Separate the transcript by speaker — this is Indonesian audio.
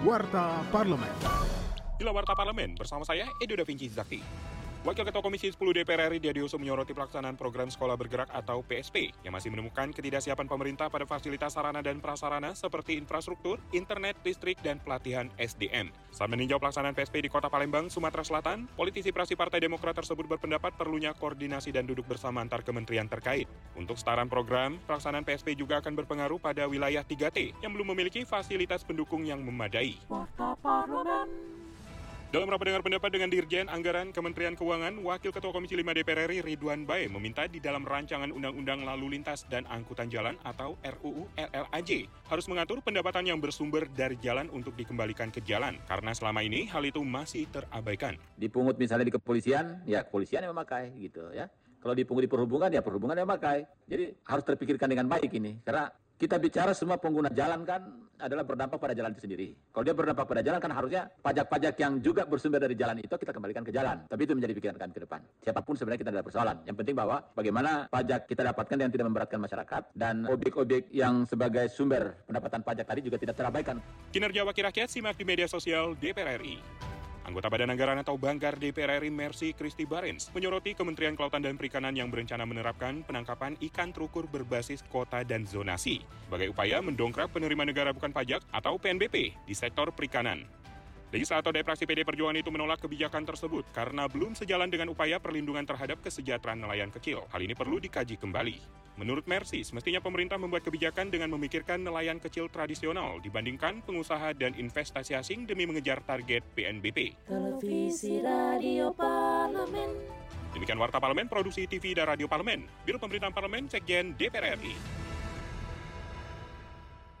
Speaker 1: Warta Parlemen.
Speaker 2: Inilah Warta Parlemen bersama saya Edo Da Vinci Zakti. Wakil Ketua Komisi 10 DPR RI Diadiuso menyoroti pelaksanaan program Sekolah Bergerak atau PSP yang masih menemukan ketidaksiapan pemerintah pada fasilitas sarana dan prasarana seperti infrastruktur, internet, listrik, dan pelatihan SDM. Saat meninjau pelaksanaan PSP di Kota Palembang, Sumatera Selatan, politisi praksi Partai Demokrat tersebut berpendapat perlunya koordinasi dan duduk bersama antar kementerian terkait. Untuk setaran program, pelaksanaan PSP juga akan berpengaruh pada wilayah 3T yang belum memiliki fasilitas pendukung yang memadai. Dalam rapat dengar pendapat dengan Dirjen Anggaran Kementerian Keuangan, Wakil Ketua Komisi 5 DPR RI Ridwan Bae meminta di dalam rancangan Undang-Undang Lalu Lintas dan Angkutan Jalan atau RUU LLAJ harus mengatur pendapatan yang bersumber dari jalan untuk dikembalikan ke jalan karena selama ini hal itu masih terabaikan.
Speaker 3: Dipungut misalnya di kepolisian, ya kepolisian yang memakai gitu ya. Kalau dipungut di perhubungan, ya perhubungan yang memakai. Jadi harus terpikirkan dengan baik ini karena kita bicara semua pengguna jalan kan adalah berdampak pada jalan itu sendiri. Kalau dia berdampak pada jalan kan harusnya pajak-pajak yang juga bersumber dari jalan itu kita kembalikan ke jalan. Tapi itu menjadi pikiran kami ke depan. Siapa pun sebenarnya kita ada persoalan. Yang penting bahwa bagaimana pajak kita dapatkan yang tidak memberatkan masyarakat dan objek-objek yang sebagai sumber pendapatan pajak tadi juga tidak terabaikan.
Speaker 2: Kinerja Wakil Rakyat simak di media sosial DPR RI. Anggota Badan Anggaran atau Banggar DPR RI Mercy Christy Barens menyoroti Kementerian Kelautan dan Perikanan yang berencana menerapkan penangkapan ikan terukur berbasis kota dan zonasi sebagai upaya mendongkrak penerima negara bukan pajak atau PNBP di sektor perikanan. Legislator dari fraksi PD Perjuangan itu menolak kebijakan tersebut karena belum sejalan dengan upaya perlindungan terhadap kesejahteraan nelayan kecil. Hal ini perlu dikaji kembali. Menurut Mercy, semestinya pemerintah membuat kebijakan dengan memikirkan nelayan kecil tradisional dibandingkan pengusaha dan investasi asing demi mengejar target PNBP.
Speaker 4: Televisi Radio Parlemen.
Speaker 2: Demikian Warta Parlemen, Produksi TV dan Radio Parlemen, Biro Pemerintahan Parlemen, Sekjen DPR RI.